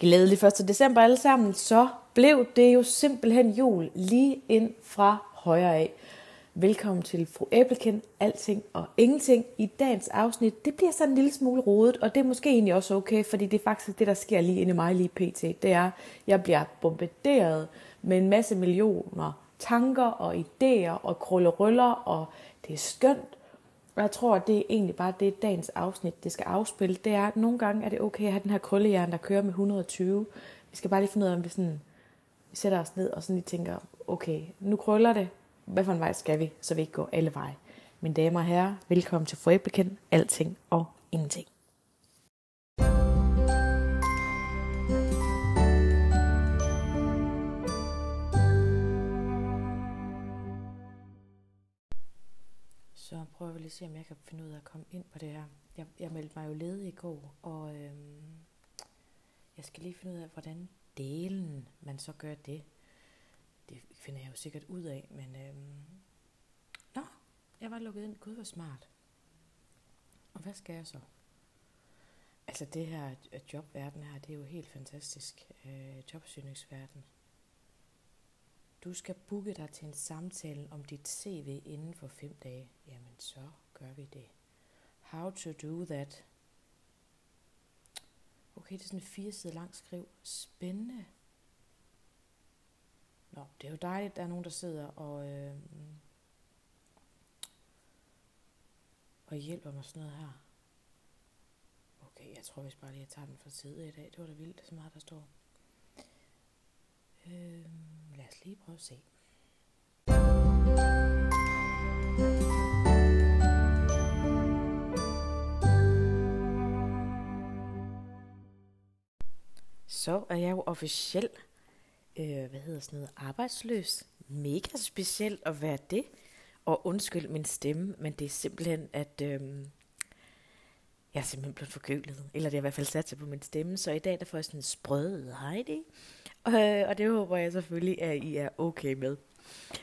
Glædelig 1. december alle sammen, så blev det jo simpelthen jul lige ind fra højre af. Velkommen til fru Æblekind, alting og ingenting. I dagens afsnit, det bliver sådan en lille smule rodet, og det er måske egentlig også okay, fordi det er faktisk det, der sker lige inde i mig lige pt. Det er, jeg bliver bombarderet med en masse millioner tanker og idéer og krullerøller, og det er skønt. Og jeg tror, at det er egentlig bare det, dagens afsnit det skal afspille. Det er, at nogle gange er det okay at have den her krøllejern, der kører med 120. Vi skal bare lige finde ud af, om vi, sådan, vi sætter os ned og sådan lige tænker, okay, nu krøller det. Hvad for en vej skal vi, så vi ikke går alle veje? Mine damer og herrer, velkommen til Foræblekendt, Alting og Ingenting. Prøver lige at se, om jeg kan finde ud af at komme ind på det her. Jeg, jeg meldte mig jo ledig i går, og øhm, jeg skal lige finde ud af, hvordan delen man så gør det. Det finder jeg jo sikkert ud af, men øhm, nå, jeg var lukket ind. Gud, hvor smart. Og hvad skal jeg så? Altså det her øh, jobverden her, det er jo helt fantastisk. Øh, jobsøgningsverden. Du skal booke dig til en samtale om dit CV inden for fem dage. Jamen, så gør vi det. How to do that. Okay, det er sådan en fire sider lang skriv. Spændende. Nå, det er jo dejligt, at der er nogen, der sidder og, øh, og hjælper mig sådan noget her. Okay, jeg tror vist bare lige, at jeg tager den for side i dag. Det var da vildt, så meget der står. Øh, lad os lige prøve at se. Så er jeg jo officielt, øh, hvad hedder sådan noget, arbejdsløs. Mega specielt at være det. Og undskyld min stemme, men det er simpelthen, at øh, jeg er simpelthen blevet forkølet. Eller det er i hvert fald sat sig på min stemme. Så i dag der får jeg sådan en sprød Heidi. Øh, og det håber jeg selvfølgelig, at I er okay med.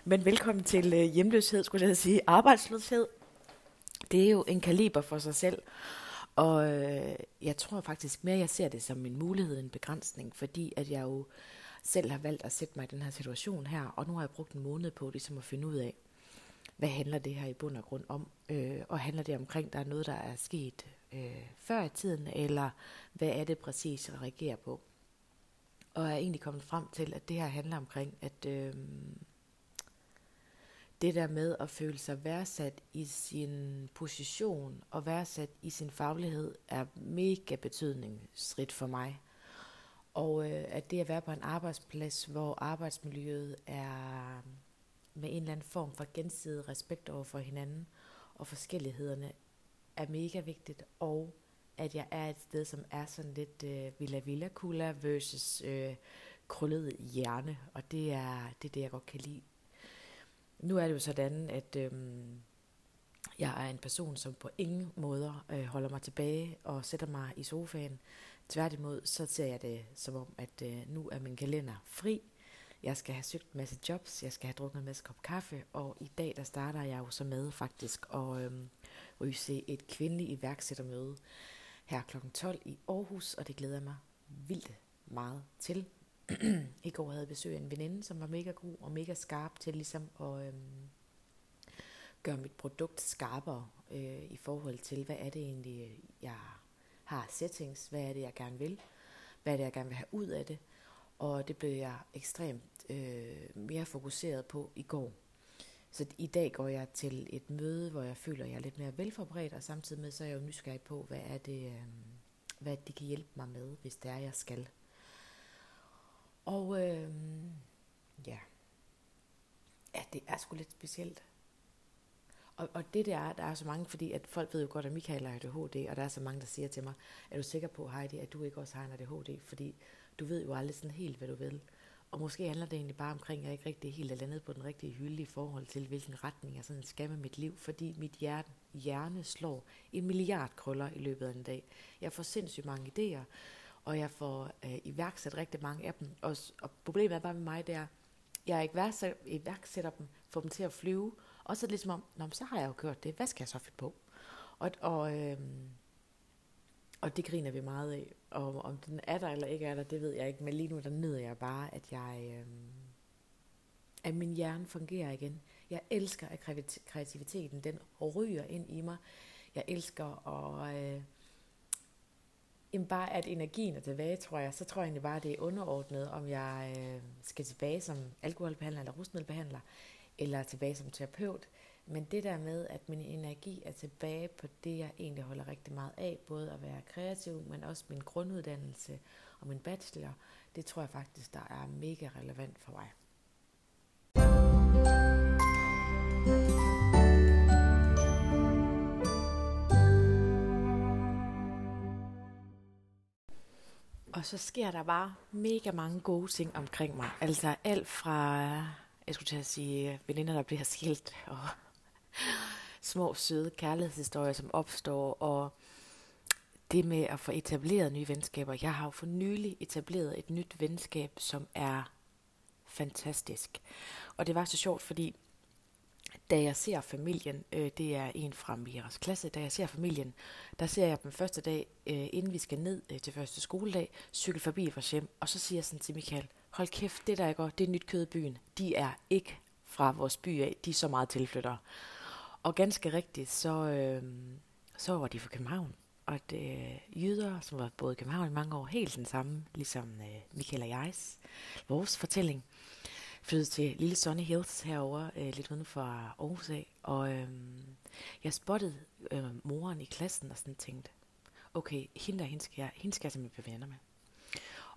Men velkommen til øh, hjemløshed, skulle jeg sige. Arbejdsløshed. Det er jo en kaliber for sig selv. Og øh, jeg tror faktisk mere, jeg ser det som en mulighed, en begrænsning, fordi at jeg jo selv har valgt at sætte mig i den her situation her, og nu har jeg brugt en måned på ligesom at finde ud af, hvad handler det her i bund og grund om, øh, og handler det omkring, der er noget, der er sket øh, før i tiden, eller hvad er det præcis, jeg reagerer på. Og jeg er egentlig kommet frem til, at det her handler omkring, at øh, det der med at føle sig værdsat i sin position og værdsat i sin faglighed er mega betydningsrigt for mig. Og øh, at det at være på en arbejdsplads, hvor arbejdsmiljøet er med en eller anden form for gensidig respekt over for hinanden, og forskellighederne er mega vigtigt, og at jeg er et sted, som er sådan lidt øh, Villa Villa Kula versus øh, krøllet hjerne, og det er, det er det, jeg godt kan lide. Nu er det jo sådan, at øh, jeg er en person, som på ingen måder øh, holder mig tilbage og sætter mig i sofaen. Tværtimod, så ser jeg det som om, at øh, nu er min kalender fri. Jeg skal have søgt en masse jobs, jeg skal have drukket en masse kop kaffe, og i dag der starter jeg jo så med faktisk at øh, ryge et kvindeligt iværksættermøde her kl. 12 i Aarhus, og det glæder jeg mig vildt meget til. I går havde jeg besøg af en veninde, som var mega god og mega skarp til ligesom at øhm, gøre mit produkt skarpere øh, i forhold til, hvad er det egentlig, jeg har settings, hvad er det, jeg gerne vil, hvad er det, jeg gerne vil have ud af det. Og det blev jeg ekstremt øh, mere fokuseret på i går. Så i dag går jeg til et møde, hvor jeg føler, at jeg er lidt mere velforberedt, og samtidig med, så er jeg jo nysgerrig på, hvad er det, øhm, hvad de kan hjælpe mig med, hvis det er, jeg skal. Og øh, ja, ja, det er sgu lidt specielt. Og, og det der, der er så mange, fordi at folk ved jo godt, at Michael har ADHD, og der er så mange, der siger til mig, er du sikker på, Heidi, at du ikke også har en ADHD? Fordi du ved jo aldrig sådan helt, hvad du vil. Og måske handler det egentlig bare omkring, at jeg ikke rigtig helt er landet på den rigtige hylde i forhold til, hvilken retning jeg sådan skal med mit liv, fordi mit hjerte, hjerne slår en milliard krøller i løbet af en dag. Jeg får sindssygt mange idéer, og jeg får øh, iværksat rigtig mange af dem. Og, og problemet er bare med mig, det er, jeg iværksætter, iværksætter dem, får dem til at flyve, og så er det ligesom om, Nå, så har jeg jo gjort det, hvad skal jeg så finde på? Og, og øh, og det griner vi meget af. Og om den er der eller ikke er der, det ved jeg ikke. Men lige nu, der nyder jeg bare, at jeg... Øh, at min hjerne fungerer igen. Jeg elsker, at kreativiteten den ryger ind i mig. Jeg elsker at... Øh, jamen bare at energien er tilbage, tror jeg. Så tror jeg egentlig bare, at det er underordnet, om jeg øh, skal tilbage som alkoholbehandler eller rusmiddelbehandler, eller tilbage som terapeut. Men det der med, at min energi er tilbage på det, jeg egentlig holder rigtig meget af, både at være kreativ, men også min grunduddannelse og min bachelor, det tror jeg faktisk, der er mega relevant for mig. Og så sker der bare mega mange gode ting omkring mig. Altså alt fra, jeg skulle til at sige, veninder, der bliver skilt, og små, søde kærlighedshistorier, som opstår, og det med at få etableret nye venskaber. Jeg har jo for nylig etableret et nyt venskab, som er fantastisk. Og det var så sjovt, fordi da jeg ser familien, øh, det er en fra Miras klasse, da jeg ser familien, der ser jeg dem første dag, øh, inden vi skal ned øh, til første skoledag, cykle forbi vores hjem, og så siger jeg sådan til Michael, hold kæft, det der går, det er nyt kød i byen. De er ikke fra vores by af, de er så meget tilflyttere. Og ganske rigtigt, så, øh, så var de fra København. Og det øh, jyder, som var både i København i mange år, helt den samme, ligesom øh, Michael og jegs, vores fortælling flyttede til lille Sunny Hills herover øh, lidt uden for Aarhus af, og øh, jeg spottede øh, moren i klassen og sådan tænkte, okay, hende der, hende skal jeg, hende skal jeg simpelthen blive venner med.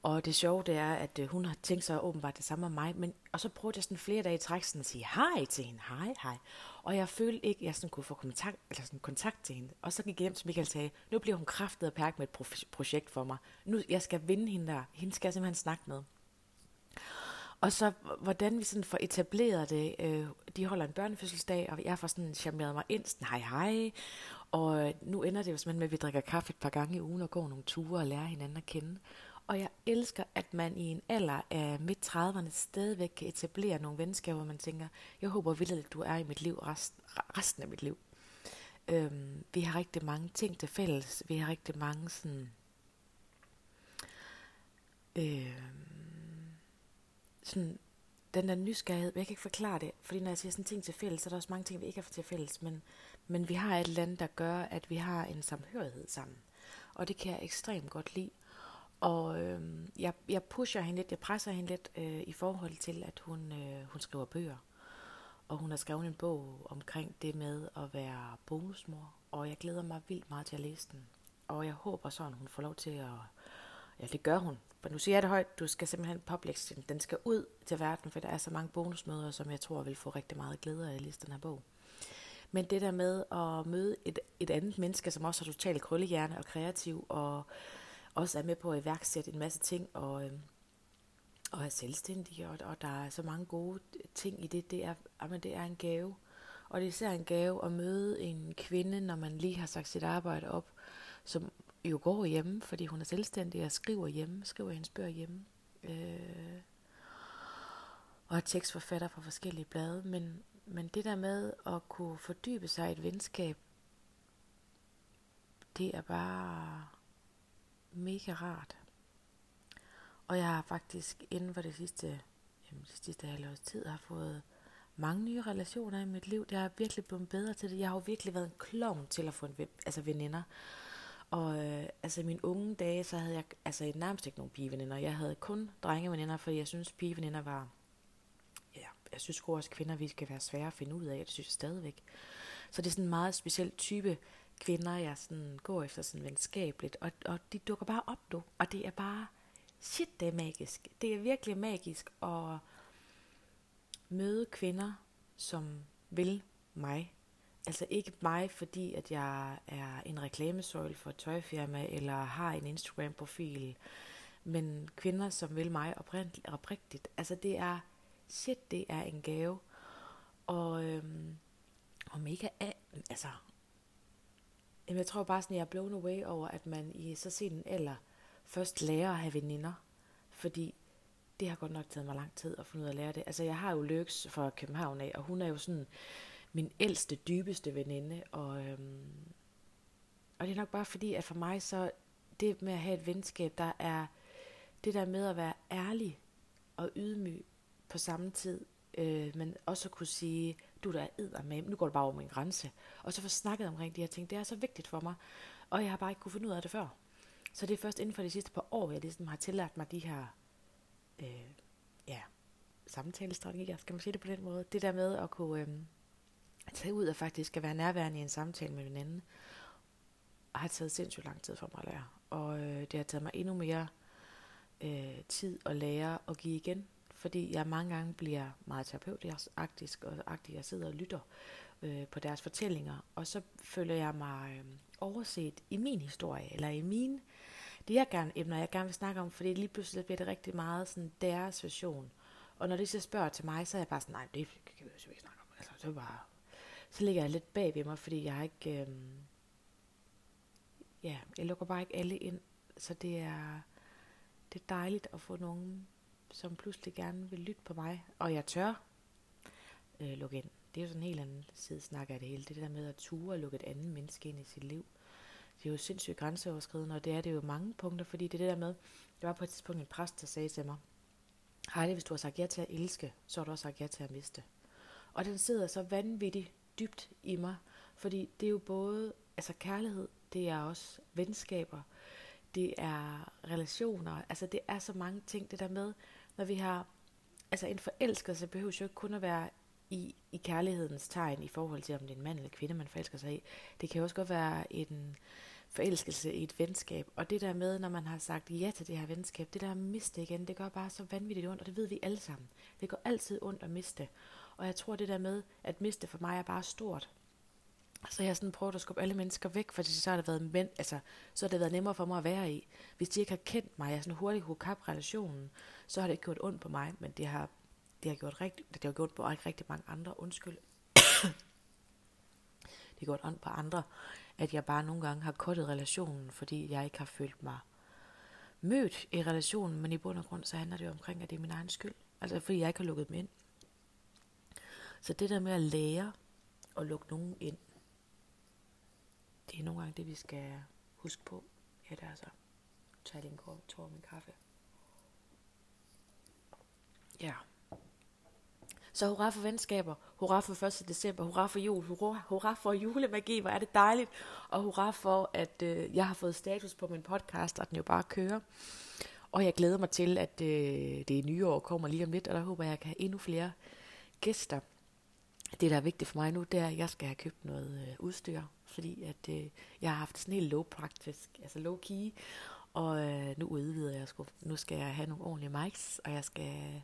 Og det sjove det er, at øh, hun har tænkt sig åbenbart det samme med mig, men, og så prøvede jeg sådan flere dage i træk sådan at sige hej til hende, hej, hej. Og jeg følte ikke, at jeg sådan kunne få kontakt, eller sådan kontakt til hende. Og så gik jeg hjem til Michael og sagde, nu bliver hun kraftet og pærk med et projekt for mig. Nu, jeg skal vinde hende der. Hende skal jeg simpelthen snakke med. Og så hvordan vi sådan får etableret det. Øh, de holder en børnefødselsdag, og jeg får sådan charmeret mig ind, sådan hej hej. Og øh, nu ender det jo simpelthen med, at vi drikker kaffe et par gange i ugen og går nogle ture og lærer hinanden at kende. Og jeg elsker, at man i en alder af midt 30'erne stadigvæk kan etablere nogle venskaber, hvor man tænker, jeg håber vildt, at du er i mit liv rest, resten af mit liv. Øhm, vi har rigtig mange ting til fælles. Vi har rigtig mange sådan... Øhm, sådan, den der nysgerrighed, jeg kan ikke forklare det, fordi når jeg siger sådan ting til fælles, så er der også mange ting, vi ikke har til fælles, men, men vi har et eller andet, der gør, at vi har en samhørighed sammen. Og det kan jeg ekstremt godt lide. Og øh, jeg, jeg pusher hende lidt, jeg presser hende lidt øh, i forhold til, at hun, øh, hun skriver bøger. Og hun har skrevet en bog omkring det med at være bonusmor, og jeg glæder mig vildt meget til at læse den. Og jeg håber sådan, hun får lov til at Ja, det gør hun. Men nu siger jeg det højt, du skal simpelthen publish den. Den skal ud til verden, for der er så mange bonusmøder, som jeg tror vil få rigtig meget glæde af at læse den her bog. Men det der med at møde et, et andet menneske, som også har totalt krøllehjerne og kreativ, og også er med på at iværksætte en masse ting, og, øh, og er selvstændig, og, og der er så mange gode ting i det, det er, jamen, det er en gave. Og det er især en gave at møde en kvinde, når man lige har sagt sit arbejde op, som jo går hjemme, fordi hun er selvstændig og skriver hjemme, skriver hendes bøger hjemme. Øh, og er tekstforfatter for forskellige blade. Men, men det der med at kunne fordybe sig i et venskab, det er bare mega rart. Og jeg har faktisk inden for det sidste, jamen det sidste halvårs tid, har fået mange nye relationer i mit liv. Jeg er virkelig blevet bedre til det. Jeg har jo virkelig været en klovn til at få en, altså veninder. Og øh, altså i mine unge dage, så havde jeg altså nærmest ikke nogen pigeveninder. Jeg havde kun drengeveninder, for jeg synes pigeveninder var... Ja, jeg synes også, kvinder vi skal være svære at finde ud af, det synes jeg stadigvæk. Så det er sådan en meget speciel type kvinder, jeg sådan går efter sådan venskabeligt. Og, og de dukker bare op, du. Og det er bare... Shit, det er magisk. Det er virkelig magisk at møde kvinder, som vil mig Altså ikke mig, fordi at jeg er en reklamesøjle for et tøjfirma, eller har en Instagram-profil, men kvinder, som vil mig oprigtigt. Altså det er, shit, det er en gave. Og, øhm, og mega, altså, jamen jeg tror bare sådan, jeg er blown away over, at man i så sen en alder først lærer at have veninder. Fordi det har godt nok taget mig lang tid at finde ud af at lære det. Altså jeg har jo Lyks fra København af, og hun er jo sådan min ældste, dybeste veninde. Og, øhm, og det er nok bare fordi, at for mig så, det med at have et venskab, der er det der med at være ærlig og ydmyg på samme tid, øh, men også at kunne sige, du der æder med, nu går det bare over min grænse. Og så få snakket omkring de her ting, det er så vigtigt for mig, og jeg har bare ikke kunne finde ud af det før. Så det er først inden for de sidste par år, jeg ligesom har tillært mig de her øh, ja, samtalestrategier, skal man sige det på den måde. Det der med at kunne øh, tage ud og faktisk at være nærværende i en samtale med anden, har taget sindssygt lang tid for mig at lære. Og øh, det har taget mig endnu mere øh, tid at lære at give igen. Fordi jeg mange gange bliver meget terapeutisk og agtig. Jeg sidder og lytter øh, på deres fortællinger. Og så føler jeg mig øh, overset i min historie, eller i min, det jeg gerne, emner, jeg gerne vil snakke om, fordi lige pludselig bliver det rigtig meget sådan deres version. Og når de så spørger til mig, så er jeg bare sådan, nej, det kan vi jo ikke snakke om. Altså, det var bare, så ligger jeg lidt bag ved mig, fordi jeg har ikke, øh, ja, jeg lukker bare ikke alle ind. Så det er, det er dejligt at få nogen, som pludselig gerne vil lytte på mig. Og jeg tør øh, lukke ind. Det er jo sådan en helt anden side snak af det hele. Det der med at ture og lukke et andet menneske ind i sit liv. Det er jo sindssygt grænseoverskridende, og det er det jo mange punkter, fordi det er det der med, der var på et tidspunkt en præst, der sagde til mig, Heidi, hvis du har sagt ja til at elske, så har du også sagt ja til at miste. Og den sidder så vanvittigt dybt i mig, fordi det er jo både altså kærlighed, det er også venskaber, det er relationer, altså det er så mange ting, det der med, når vi har, altså en forelskelse behøver jo ikke kun at være i, i kærlighedens tegn i forhold til, om det er en mand eller kvinde, man forelsker sig i. Det kan også godt være en forelskelse i et venskab. Og det der med, når man har sagt ja til det her venskab, det der at miste igen, det gør bare så vanvittigt ondt, og det ved vi alle sammen. Det går altid ondt at miste. Og jeg tror, det der med at miste for mig er bare stort. Så jeg har sådan prøvet at skubbe alle mennesker væk, fordi så har det været, men, altså, så har det været nemmere for mig at være i. Hvis de ikke har kendt mig, altså jeg sådan hurtigt kunne kappe relationen, så har det ikke gjort ondt på mig, men det har, det har gjort rigtig, det har gjort på ikke rigtig mange andre. Undskyld. det har gjort ondt på andre, at jeg bare nogle gange har kottet relationen, fordi jeg ikke har følt mig mødt i relationen, men i bund og grund så handler det jo omkring, at det er min egen skyld. Altså fordi jeg ikke har lukket dem ind. Så det der med at lære at lukke nogen ind, det er nogle gange det, vi skal huske på. Ja, det er så. Tag lige en kort tår min kaffe. Ja. Så hurra for venskaber, hurra for 1. december, hurra for jul, hurra, hurra for julemagi, hvor er det dejligt, og hurra for, at øh, jeg har fået status på min podcast, og den jo bare kører. Og jeg glæder mig til, at øh, det nye år kommer lige om lidt, og der håber jeg, at jeg kan have endnu flere gæster. Det, der er vigtigt for mig nu, det er, at jeg skal have købt noget øh, udstyr, fordi at øh, jeg har haft sådan helt low practice, altså low key, og øh, nu udvider jeg sgu. Nu skal jeg have nogle ordentlige mics, og jeg skal øh,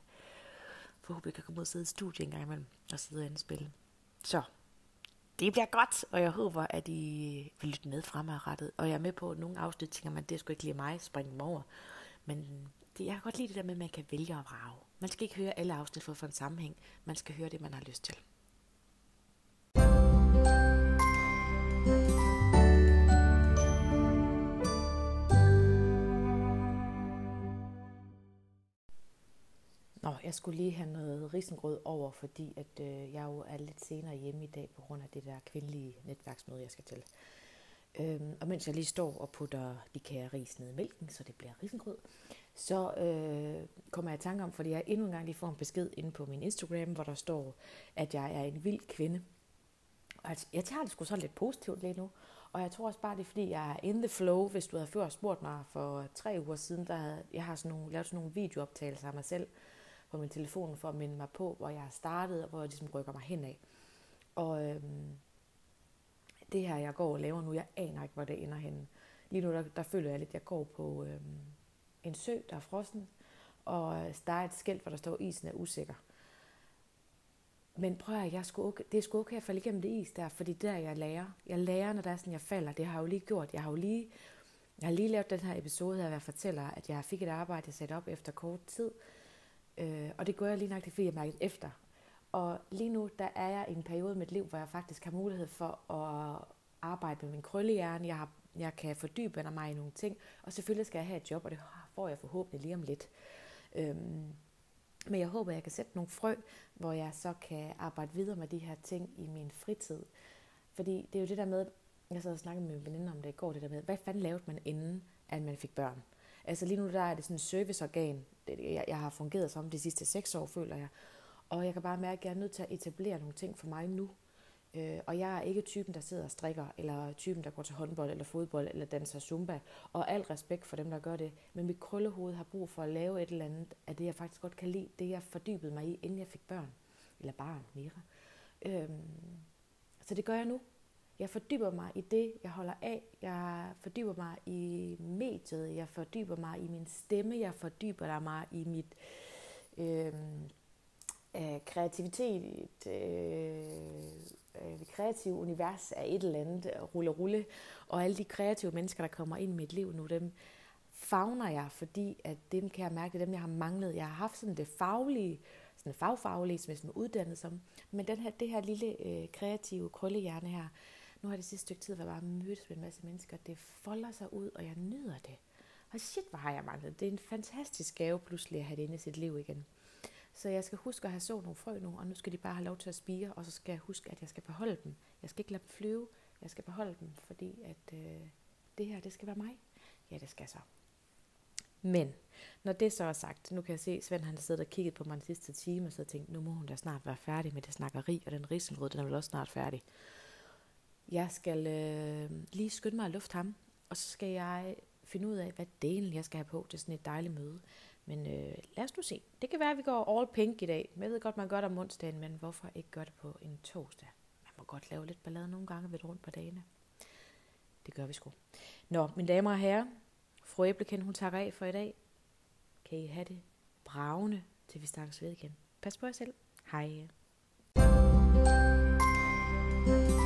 forhåbentlig kan komme ud og sidde i studiet en gang imellem og sidde og indspille. Så det bliver godt, og jeg håber, at I vil lytte med fremadrettet. Og jeg er med på, at nogle afsnit tænker man, det skulle ikke lige mig, springe dem over. Men det, jeg kan godt lide det der med, at man kan vælge at vrage. Man skal ikke høre alle afsnit for at få en sammenhæng. Man skal høre det, man har lyst til. Jeg skulle lige have noget risengrød over, fordi at øh, jeg jo er lidt senere hjemme i dag på grund af det der kvindelige netværksmøde, jeg skal til. Øhm, og mens jeg lige står og putter de kære ris ned i mælken, så det bliver risengrød, så øh, kommer jeg i tanke om, fordi jeg endnu en gang lige får en besked inde på min Instagram, hvor der står, at jeg er en vild kvinde. Og altså, jeg tager det sgu så lidt positivt lige nu. Og jeg tror også bare, det er fordi, jeg er in the flow. Hvis du havde før spurgt mig for tre uger siden, der havde, jeg har sådan nogle, lavet sådan nogle videooptagelser af mig selv på min telefon for at minde mig på, hvor jeg har startet, og hvor jeg ligesom rykker mig henad. Og øhm, det her, jeg går og laver nu, jeg aner ikke, hvor det ender henne. Lige nu, der, der føler jeg lidt, at jeg går på øhm, en sø, der er frossen, og øh, der er et skilt, hvor der står, isen er usikker. Men prøv at jeg skulle okay, det er sgu okay at falde igennem det is der, fordi der jeg lærer. Jeg lærer, når der er sådan, jeg falder. Det har jeg jo lige gjort. Jeg har jo lige, jeg har lige lavet den her episode her, hvor jeg fortæller, at jeg fik et arbejde, jeg satte op efter kort tid. Øh, og det gør jeg lige nok, fordi jeg mærket efter. Og lige nu, der er jeg i en periode i mit liv, hvor jeg faktisk har mulighed for at arbejde med min krøllehjerne. Jeg, har, jeg kan fordybe mig i nogle ting, og selvfølgelig skal jeg have et job, og det får jeg forhåbentlig lige om lidt. Øhm, men jeg håber, jeg kan sætte nogle frø, hvor jeg så kan arbejde videre med de her ting i min fritid. Fordi det er jo det der med, jeg sad og snakkede med min veninde om det i går, det der med, hvad fanden lavede man inden at man fik børn. Altså lige nu der er det sådan et serviceorgan, det, jeg, jeg har fungeret som de sidste seks år, føler jeg. Og jeg kan bare mærke, at jeg er nødt til at etablere nogle ting for mig nu. Øh, og jeg er ikke typen, der sidder og strikker, eller typen, der går til håndbold, eller fodbold, eller danser zumba. Og al respekt for dem, der gør det. Men mit krøllehoved har brug for at lave et eller andet af det, jeg faktisk godt kan lide. Det, jeg fordybede mig i, inden jeg fik børn. Eller barn, Mira. Øhm, så det gør jeg nu. Jeg fordyber mig i det, jeg holder af. Jeg fordyber mig i mediet. Jeg fordyber mig i min stemme. Jeg fordyber mig i mit øh, øh, kreativitet. Øh, øh, kreative univers af et eller andet øh, rulle rulle. Og alle de kreative mennesker, der kommer ind i mit liv nu, dem fagner jeg, fordi at dem kan jeg mærke, det er dem, jeg har manglet. Jeg har haft sådan det faglige, sådan fagfaglige, som jeg er uddannet som. Men den her, det her lille øh, kreative krøllehjerne her, nu har det sidste stykke tid været bare mødt med en masse mennesker. Det folder sig ud, og jeg nyder det. Og shit, hvor har jeg manglet. Det er en fantastisk gave pludselig at have det inde i sit liv igen. Så jeg skal huske at have så nogle frø nu, og nu skal de bare have lov til at spire, og så skal jeg huske, at jeg skal beholde dem. Jeg skal ikke lade dem flyve, jeg skal beholde dem, fordi at øh, det her, det skal være mig. Ja, det skal så. Men når det så er sagt, nu kan jeg se, at Svend han har siddet og kigget på mig den sidste time, og så tænkt, nu må hun da snart være færdig med det snakkeri, og den risengrød, den er vel også snart færdig. Jeg skal øh, lige skynde mig at lufte ham, og så skal jeg finde ud af, hvad delen jeg skal have på til sådan et dejligt møde. Men øh, lad os nu se. Det kan være, at vi går all pink i dag. Jeg ved godt, man gør det om onsdagen, men hvorfor ikke gøre det på en torsdag? Man må godt lave lidt ballade nogle gange ved rundt på dagene. Det gør vi sgu. Nå, mine damer og herrer, fru Æblekind, hun tager af for i dag. Kan I have det bravende, til vi snakkes ved igen. Pas på jer selv. Hej. thank you